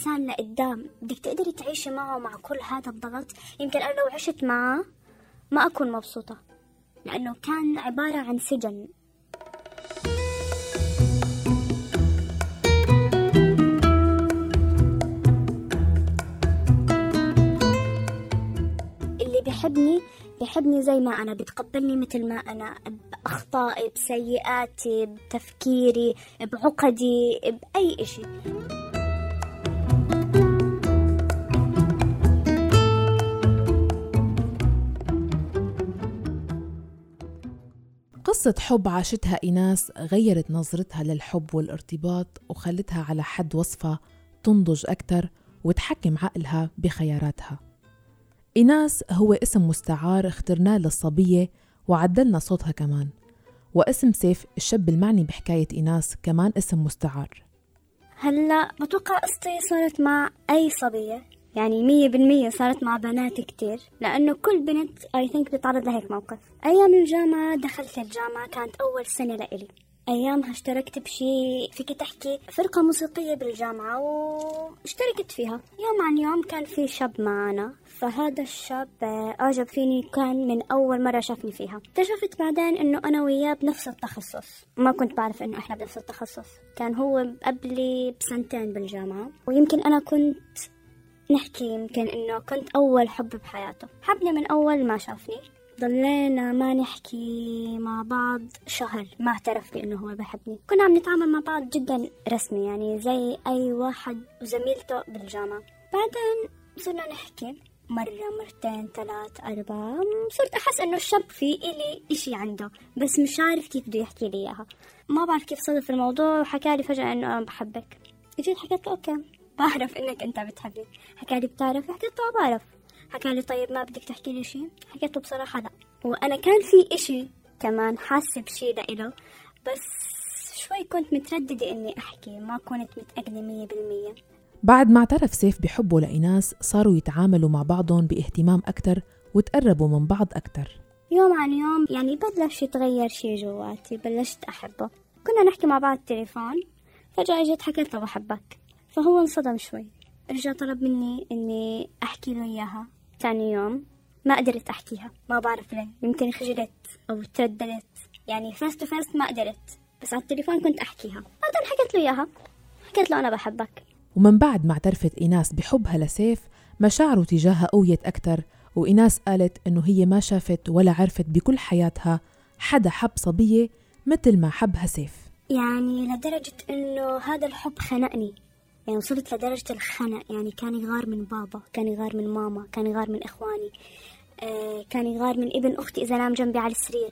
إنسان لقدام بدك تقدري تعيشي معه مع كل هذا الضغط. يمكن أنا لو عشت معه ما أكون مبسوطة لأنه كان عبارة عن سجن. اللي بيحبني بيحبني زي ما أنا بتقبلني مثل ما أنا بأخطائي بسيئاتي بتفكيري بعقدي بأي إشي. قصة حب عاشتها إيناس غيرت نظرتها للحب والارتباط وخلتها على حد وصفها تنضج أكتر وتحكم عقلها بخياراتها. إيناس هو اسم مستعار اخترناه للصبية وعدلنا صوتها كمان واسم سيف الشاب المعني بحكاية إيناس كمان اسم مستعار. هلأ بتوقع قصتي صارت مع أي صبية؟ يعني مية بالمية صارت مع بنات كتير. لأنه كل بنت أي ثينك بتعرض لهيك موقف. أيام الجامعة دخلت الجامعة كانت أول سنة لإلي. أيامها اشتركت بشي فيك تحكي؟ فرقة موسيقية بالجامعة واشتركت فيها. يوم عن يوم كان في شاب معنا. فهذا الشاب أعجب فيني كان من أول مرة شافني فيها. اكتشفت بعدين إنه أنا وياه بنفس التخصص. ما كنت بعرف إنه إحنا بنفس التخصص. كان هو قبلي بسنتين بالجامعة. ويمكن أنا كنت نحكي يمكن إنه كنت أول حب بحياته. حبني من أول ما شافني. ضلينا ما نحكي مع بعض شهر. ما اعترف لي إنه هو بحبني. كنا عم نتعامل مع بعض جدا رسمي يعني زي أي واحد وزميلته بالجامعة. بعدين صرنا نحكي. مرة مرتين ثلاث أربعة. صرت أحس إنه الشاب في إلي إشي عنده بس مش عارف كيف بده يحكي لي إياها. ما بعرف كيف صدف الموضوع وحكى لي فجأة إنه أنا بحبك. جيت حكيت له okay. بعرف إنك أنت بتحبني. حكى لي بتعرف حكيت له بعرف حكى لي طيب ما بدك تحكي لي شيء حكيت له بصراحة لا. وأنا كان في إشي كمان حاسة بشي لإله بس شوي كنت مترددة إني أحكي ما كنت متأكدة مية بالمية. بعد ما اعترف سيف بحبه لإيناس صاروا يتعاملوا مع بعضهم باهتمام أكتر وتقربوا من بعض أكتر. يوم عن يوم يعني بلش يتغير شي جواتي بلشت أحبه. كنا نحكي مع بعض تليفون فجأة اجت حكيت له بحبك. فهو انصدم شوي. رجع طلب مني إني أحكي له إياها. ثاني يوم ما قدرت أحكيها. ما بعرف ليه. يمكن خجلت أو ترددت. يعني face to face ما قدرت. بس على التليفون كنت أحكيها. بعدين حكيت له إياها. حكيت له أنا بحبك. ومن بعد ما اعترفت إيناس بحبها لسيف مشاعره تجاهها قويت أكتر وإيناس قالت إنه هي ما شافت ولا عرفت بكل حياتها حدا حب صبية مثل ما حبها سيف. يعني لدرجة إنه هذا الحب خنقني. يعني وصلت لدرجة الخنق يعني كان يغار من بابا كان يغار من ماما كان يغار من إخواني آه كان يغار من ابن أختي إذا نام جنبي على السرير.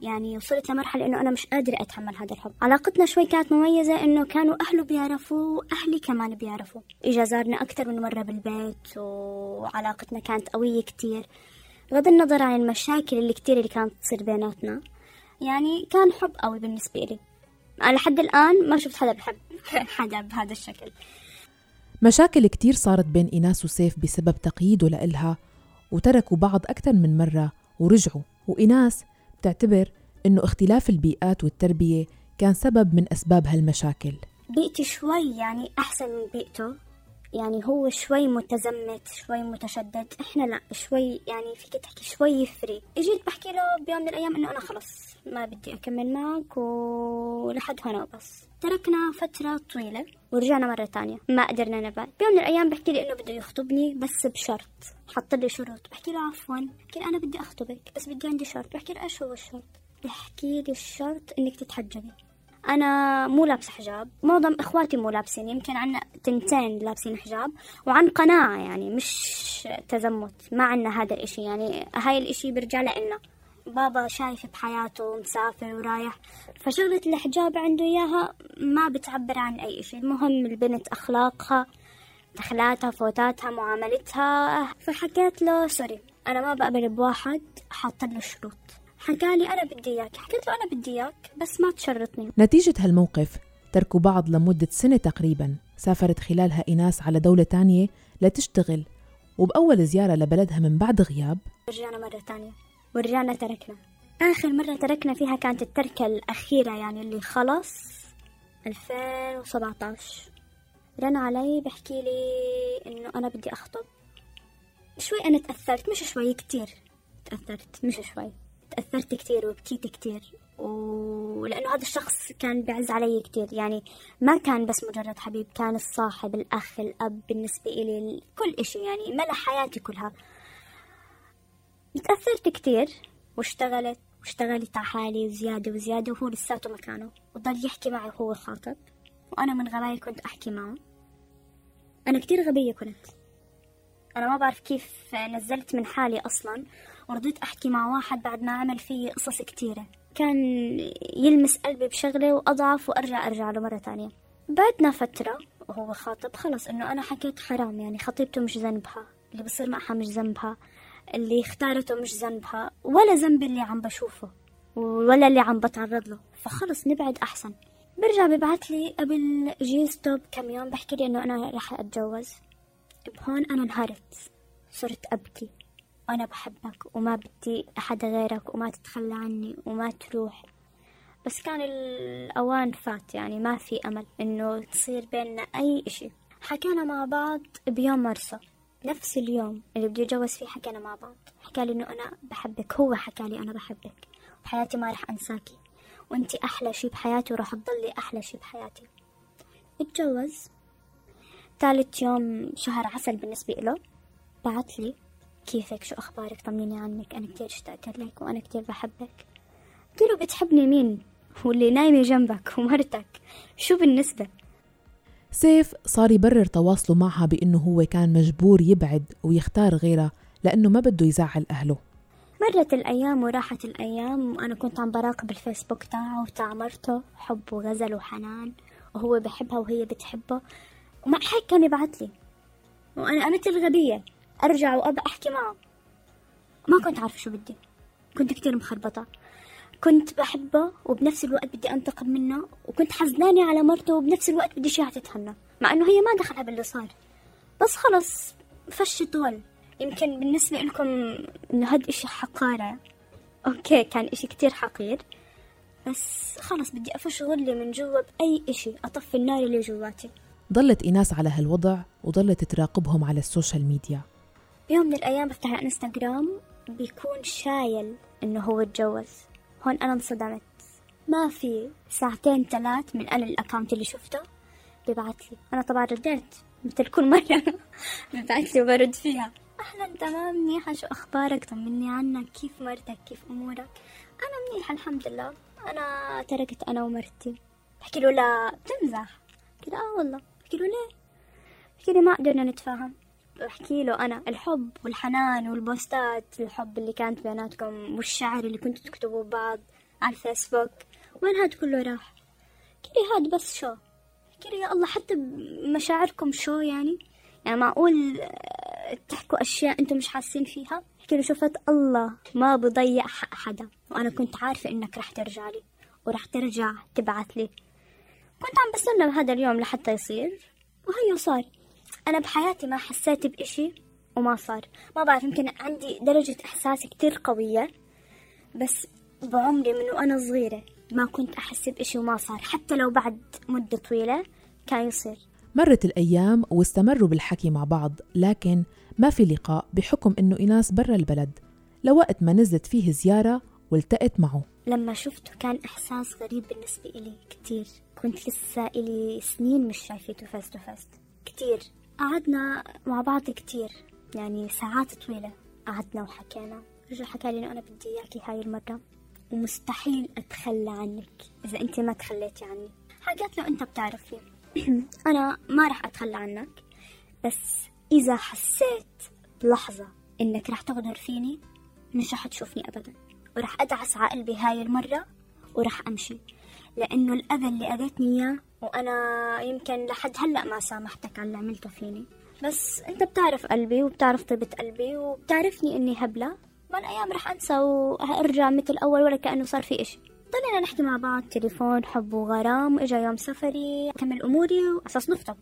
يعني وصلت لمرحلة إنه أنا مش قادرة أتحمل هذا الحب. علاقتنا شوي كانت مميزة إنه كانوا أهله بيعرفوا أهلي كمان بيعرفوا إجا زارنا أكثر من مرة بالبيت وعلاقتنا كانت قوية كتير. بغض النظر عن المشاكل اللي كتير اللي كانت تصير بيناتنا يعني كان حب قوي بالنسبة لي لحد الآن ما شفت حدا بحب حدا بهذا الشكل. مشاكل كتير صارت بين إيناس وسيف بسبب تقييده لإلها وتركوا بعض أكثر من مرة ورجعوا. وإيناس بتعتبر إنه اختلاف البيئات والتربية كان سبب من أسباب هالمشاكل. بيئتي شوي يعني أحسن من بيئته. يعني هو شوي متزمت شوي متشدد. إحنا لا شوي يعني فيك تحكي شوي free اجيت بحكي له بيوم من الأيام إنه أنا خلص ما بدي أكمل معك ولحد هنا وبس. تركنا فترة طويلة ورجعنا مرة تانية ما قدرنا نبعد. بيوم من الأيام بحكي لي إنه بده يخطبني بس بشرط. حط لي شروط. بحكي له عفوا بحكي أنا بدي أخطبك بس بدي عندي شرط. بحكي له إيش هو الشرط؟ بحكي لي الشرط إنك تتحجبي. أنا مو لابسة حجاب. معظم إخواتي مو لابسين يمكن عنا تنتين لابسين حجاب. وعن قناعة يعني مش تزمت ما عنا هذا الإشي. يعني هاي الإشي برجع لنا بابا شايف بحياته مسافر ورايح. فشغلة الحجاب عنده إياها ما بتعبر عن أي إشي. المهم البنت أخلاقها دخلاتها فوتاتها معاملتها. فحكيت له سوري أنا ما بقبل بواحد حاط له شروط. حكى لي أنا بدي إياك. حكيت له أنا بدي إياك بس ما تشرطني. نتيجة هالموقف تركوا بعض لمدة سنة تقريبا. سافرت خلالها إيناس على دولة تانية لتشتغل وبأول زيارة لبلدها من بعد غياب. رجعنا مرة تانية. ورجعنا تركنا. آخر مرة تركنا فيها كانت التركة الأخيرة يعني اللي خلص 2017 رن علي بحكي لي إنه أنا بدي أخطب. شوي أنا تأثرت مش شوي كتير تأثرت مش شوي. تأثرت كتير وبكيت كتير. ولأنه هذا الشخص كان بيعز علي كتير. يعني ما كان بس مجرد حبيب كان الصاحب الأخ الأب بالنسبة إلي كل إشي. يعني ملأ حياتي كلها. تأثرت كتير واشتغلت واشتغلت على حالي وزيادة وزيادة وهو لساته مكانه. وضل يحكي معي وهو خاطب. وأنا من غباي كنت أحكي معه. أنا كتير غبية كنت. أنا ما بعرف كيف نزلت من حالي أصلا. ورضيت أحكي مع واحد بعد ما عمل فيه قصص كتيرة. كان يلمس قلبي بشغلة وأضعف وأرجع أرجع له مرة تانية. بعدنا فترة وهو خاطب خلص إنه أنا حكيت حرام يعني خطيبته مش ذنبها اللي بصير معها مش ذنبها اللي اختارته مش ذنبها ولا ذنب اللي عم بشوفه ولا اللي عم بتعرض له. فخلص نبعد أحسن. برجع ببعث لي قبل جي ستوب كم يوم بحكي لي إنه أنا رح أتجوز. بهون أنا انهارت صرت أبكي. أنا بحبك وما بدي أحد غيرك وما تتخلى عني وما تروح. بس كان الأوان فات يعني ما في أمل إنه تصير بيننا أي إشي. حكينا مع بعض بيوم مرسى. نفس اليوم اللي بدي أتجوز فيه حكينا مع بعض. حكالي إنه أنا بحبك هو حكالي أنا بحبك. بحياتي ما رح أنساكي. وأنتي أحلى شي بحياتي وراح تضلي أحلى شي بحياتي. اتجوز. ثالث يوم شهر عسل بالنسبة له بعت لي. كيفك؟ شو أخبارك؟ طمنيني عنك. أنا كتير اشتقت لك وأنا كتير بحبك. قلت له بتحبني مين؟ واللي نايمة جنبك ومرتك. شو بالنسبة؟ سيف صار يبرر تواصله معها بأنه هو كان مجبور يبعد ويختار غيرها لأنه ما بده يزعل أهله. مرت الأيام وراحت الأيام وأنا كنت عم براقب الفيسبوك تاعه وتاع مرته حب وغزل وحنان وهو بحبها وهي بتحبه. ومع هيك كان يبعت لي. وأنا مثل غبية أرجع وأبى أحكي معه. ما كنت عارفة شو بدي. كنت كتير مخربطة. كنت بحبه وبنفس الوقت بدي أنتقم منه وكنت حزنانة على مرته وبنفس الوقت بدي شيها تتهنى. مع إنه هي ما دخلها باللي صار. بس خلص فش غل. يمكن بالنسبة لكم إنه هاد إشي حقارة. okay كان إشي كتير حقير. بس خلص بدي أفش غلي من جوا بأي إشي. أطفي النار اللي جواتي. ضلت إيناس على هالوضع وضلت تراقبهم على ال social media. يوم من الأيام بفتح الانستغرام بيكون شايل إنه هو اتجوز هون أنا انصدمت. ما في ساعتين ثلاث من أنا الأكاونت اللي شفته ببعت لي. أنا طبعا رديت مثل كل مرة ببعت لي وبرد فيها. أهلا تمام منيحة شو أخبارك؟ طمني عنك. كيف مرتك؟ كيف أمورك؟ أنا منيحة الحمد لله. أنا تركت أنا ومرتي. بحكي له لا بتمزح له آه والله. بحكي له ليه؟ بحكي لي ما قدرنا نتفاهم. بحكي له أنا. الحب والحنان والبوستات الحب اللي كانت بيناتكم والشعر اللي كنتوا تكتبوا بعض على الفيسبوك. وين هاد كله راح؟ كيري هاد بس شو؟ كيري يا الله حتى مشاعركم شو يعني؟ يعني معقول تحكوا أشياء أنتم مش حاسين فيها؟ احكي له شفت الله ما بضيع حق حدا. وأنا كنت عارفة إنك رح ترجع لي ورح ترجع تبعث لي. كنت عم بستنى بهذا اليوم لحتى يصير. وهيو صار. أنا بحياتي ما حسيت بإشي وما صار. ما بعرف يمكن عندي درجة إحساس كتير قوية بس بعمري من وأنا صغيرة ما كنت أحس بإشي وما صار. حتى لو بعد مدة طويلة كان يصير. مرت الأيام واستمروا بالحكي مع بعض لكن ما في لقاء بحكم إنه إيناس برا البلد. لوقت ما نزلت فيه زيارة والتقت معه. لما شفته كان إحساس غريب بالنسبة إلي كتير. كنت لسه إلي سنين مش شايفته face to face كتير. قعدنا مع بعض كتير يعني ساعات طويلة قعدنا وحكينا. رجع حكى لي إنه أنا بدي إياكي هاي المرة ومستحيل أتخلى عنك إذا أنت ما تخليتي عني. حكيت له أنت بتعرفي أنا ما رح أتخلى عنك بس إذا حسيت بلحظة إنك رح تغدر فيني مش رح تشوفني أبدا. ورح أدعس على قلبي هاي المرة ورح أمشي. لأنه الأذى اللي أذيتني إياه وأنا يمكن لحد هلأ ما سامحتك على اللي عملته فيني. بس أنت بتعرف قلبي وبتعرف طيبة قلبي وبتعرفني إني هبلة. من أيام رح أنسى وأرجع مثل أول ولا كأنه صار في إشي. ضلينا نحكي مع بعض تليفون حب وغرام وإجا يوم سفري أكمل أموري وأساس نخطب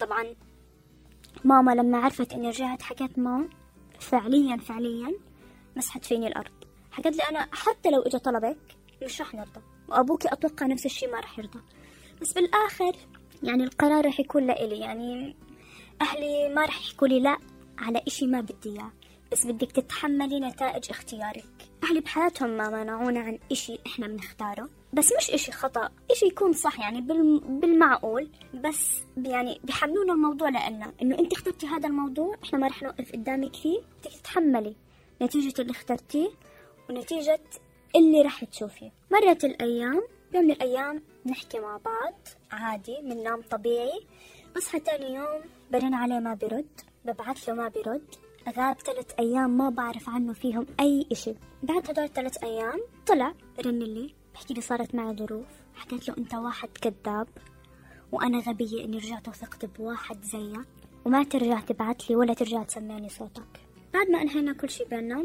طبعا ماما لما عرفت إني رجعت حكيت معه فعليا فعليا مسحت فيني الأرض. حكت لي أنا حتى لو إجا طلبك مش رح نرضى. وأبوكي أتوقع نفس الشي ما رح يرضى. بس بالآخر يعني القرار رح يكون لإلي يعني أهلي ما رح يحكوا لي لا على إشي ما بدي إياه. بس بدك تتحملي نتائج اختيارك. أهلي بحياتهم ما منعونا عن إشي إحنا بنختاره. بس مش إشي خطأ. إشي يكون صح يعني بالمعقول. بس يعني بيحملونا الموضوع لأنه إنه أنت اخترتي هذا الموضوع إحنا ما رح نوقف قدامك فيه. بدك تتحملي نتيجة اللي اخترتيه ونتيجة اللي رح تشوفيه. مرت الأيام يوم من الأيام نحكي مع بعض عادي بننام طبيعي. بصحى تاني يوم برن عليه ما برد ببعث له ما برد. غاب ثلاث أيام ما بعرف عنه فيهم أي إشي. بعد هدول ثلاث أيام طلع رن لي بحكي لي صارت معي ظروف. حكيت له أنت واحد كذاب وأنا غبية إني رجعت وثقت بواحد زيك. وما ترجع تبعت لي ولا ترجع تسمعني صوتك. بعد ما أنهينا كل شي بيننا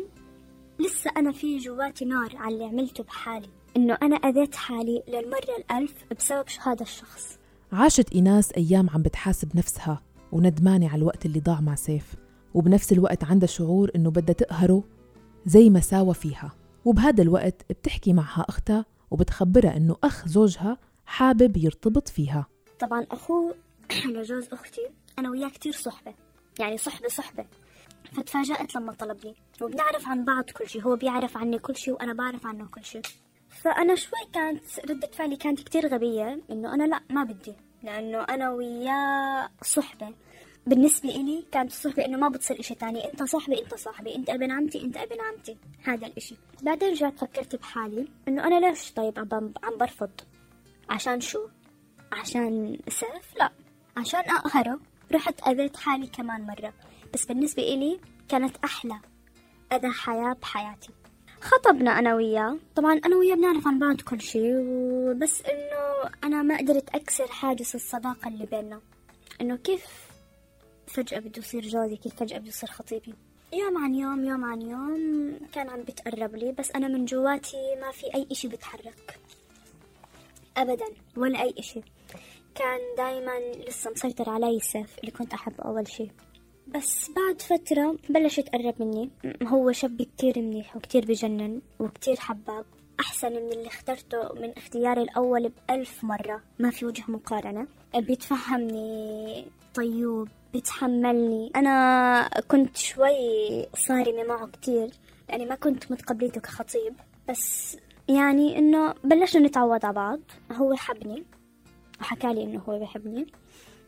لسه أنا في جواتي نار على اللي عملته بحالي إنه أنا أذيت حالي للمرة الألف بسبب هذا الشخص. عاشت إيناس أيام عم بتحاسب نفسها وندمانة على الوقت اللي ضاع مع سيف وبنفس الوقت عندها شعور إنه بدها تقهره زي ما ساوى فيها. وبهذا الوقت بتحكي معها أختها وبتخبرها إنه أخ زوجها حابب يرتبط فيها. طبعا أخوه لجوز أختي أنا وياه كتير صحبة يعني صحبة صحبة. فتفاجأت لما طلبني وبنعرف عن بعض كل شيء هو بيعرف عني كل شيء وأنا بعرف عنه كل شيء. فأنا شوي كانت ردة فعلي كانت كتير غبية إنه أنا لا ما بدي لأنه أنا وياه صحبة. بالنسبة إلي كانت الصحبة إنه ما بتصير إشي تاني أنت صاحبي أنت صاحبي أنت ابن عمتي أنت ابن عمتي. هذا الإشي. بعدين رجعت فكرت بحالي إنه أنا ليش طيب عم برفض؟ عشان شو؟ عشان سيف؟ لا عشان أقهره. رحت أذيت حالي كمان مرة. بس بالنسبة إلي كانت أحلى. أذى حياة بحياتي. خطبنا أنا وياه. طبعا أنا وياه بنعرف عن بعض كل شيء بس إنه أنا ما قدرت أكسر حاجز الصداقة اللي بيننا. إنه كيف فجأة بده يصير جوزي كيف فجأة بده يصير خطيبي. يوم عن يوم يوم عن يوم كان عم بتقرب لي بس أنا من جواتي ما في أي إشي بتحرك. أبدا ولا أي إشي. كان دايما لسه مسيطر علي سيف اللي كنت أحبه أول شي. بس بعد فترة بلش يتقرب مني. هو شاب كتير منيح وكتير بجنن وكتير حباب. أحسن من اللي اخترته من اختياري الأول بألف مرة. ما في وجه مقارنة. بيتفهمني طيوب بيتحملني. أنا كنت شوي صارمة معه كتير. لأني ما كنت متقبليته كخطيب. بس يعني إنه بلشنا نتعود على بعض. هو حبني وحكالي إنه هو بيحبني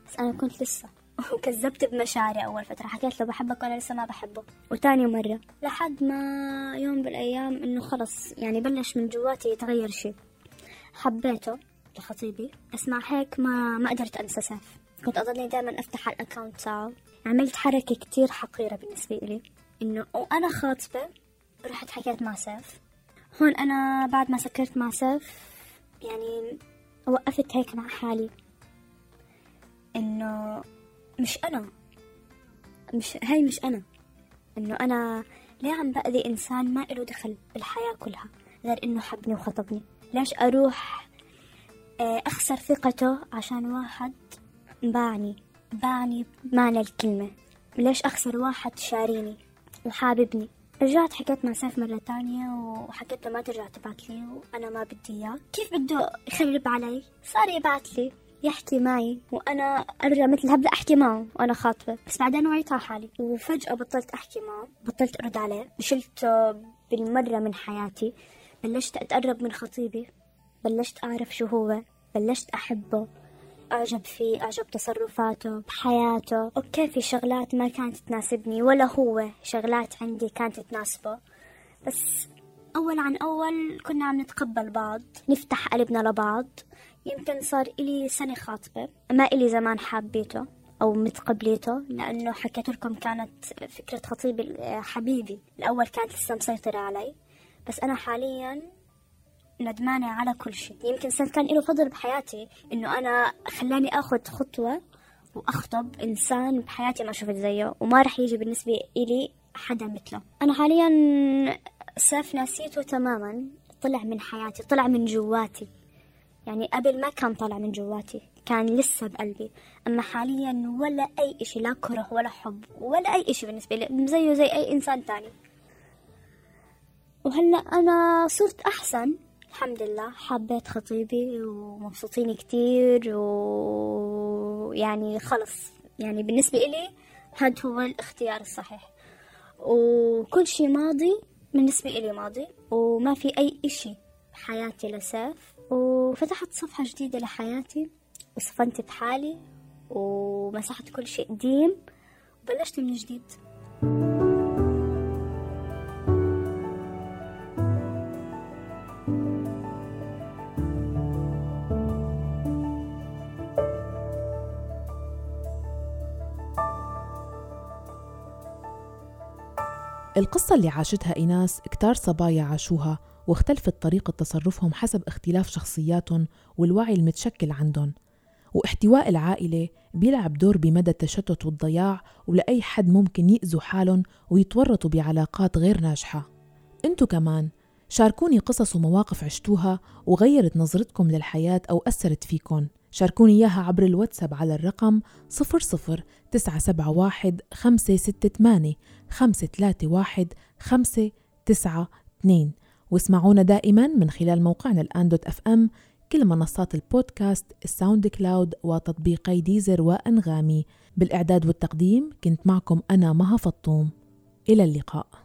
بس أنا كنت لسه. وكذبت بمشاعري أول فترة. حكيت له بحبك وأنا لسه ما بحبه. وتاني مرة. لحد ما يوم بالأيام إنه خلص. يعني بلش من جواتي يتغير شيء حبيته لخطيبي. بس مع هيك ما ما قدرت أنسى سيف. كنت أضلني دائما أفتح على الأكاونت تاعه عملت حركة كتير حقيرة بالنسبة إلي. إنه وأنا خاطبة رحت حكيت مع سيف. هون أنا بعد ما سكرت مع سيف يعني وقفت هيك مع حالي. إنه مش أنا. مش هاي مش أنا. إنه أنا ليه عم بأذي إنسان ما إله دخل بالحياة كلها غير إنه حبني وخطبني؟ ليش أروح آه، أخسر ثقته عشان واحد باعني؟ باعني بمعنى الكلمة. ليش أخسر واحد شاريني وحاببني؟ رجعت حكيت مع سيف مرة تانية وحكيت له ما ترجع تبعت لي وأنا ما بدي إياه. كيف بده يخرب علي؟ صار يبعت لي يحكي معي وأنا أرجع مثل هبدأ أحكي معه وأنا خاطبة. بس بعدين وعيت على حالي. وفجأة بطلت أحكي معه. بطلت أرد عليه. شلته بالمرة من حياتي. بلشت أتقرب من خطيبي. بلشت أعرف شو هو. بلشت أحبه. أعجب فيه. أعجب تصرفاته بحياته. أوكي في شغلات ما كانت تناسبني ولا هو شغلات عندي كانت تناسبه. بس أول عن أول كنا عم نتقبل بعض. نفتح قلبنا لبعض. يمكن صار إلي سنة خاطبة. ما إلي زمان حابيته أو متقبليته لأنه حكيت لكم كانت فكرة خطيبي حبيبي. الأول كانت لسه مسيطرة علي بس أنا حاليا ندمانة على كل شيء. يمكن سنة كان له فضل بحياتي إنه أنا خلاني أخذ خطوة وأخطب إنسان بحياتي ما شفت زيه وما رح يجي بالنسبة إلي حدا مثله. أنا حاليا سيف نسيته تماما طلع من حياتي طلع من جواتي. يعني قبل ما كان طالع من جواتي كان لسه بقلبي. أما حاليا ولا أي إشي لا كره ولا حب ولا أي إشي بالنسبة لي زيه زي أي إنسان تاني. وهلأ أنا صرت أحسن. الحمد لله. حبيت خطيبي ومبسوطين كتير ويعني خلص. يعني بالنسبة إلي هذا هو الاختيار الصحيح. وكل شيء ماضي بالنسبة إلي ماضي وما في أي إشي بحياتي لساف وفتحت صفحة جديدة لحياتي وصفنت بحالي ومسحت كل شيء قديم وبلشت من جديد. القصة اللي عاشتها إيناس كتار صبايا عاشوها. واختلفت طريقة تصرفهم حسب اختلاف شخصياتهم والوعي المتشكل عندهم واحتواء العائلة بيلعب دور بمدى التشتت والضياع ولأي حد ممكن يأذوا حالهم ويتورطوا بعلاقات غير ناجحة. انتو كمان شاركوني قصص ومواقف عشتوها وغيرت نظرتكم للحياة أو أثرت فيكم شاركوني إياها عبر الواتساب على الرقم 00971 568 531 592 واسمعونا دائما من خلال موقعنا الآن دوت أف أم كل منصات البودكاست ال SoundCloud وتطبيقي Deezer وأنغامي. بالإعداد والتقديم كنت معكم أنا مها فطوم. إلى اللقاء.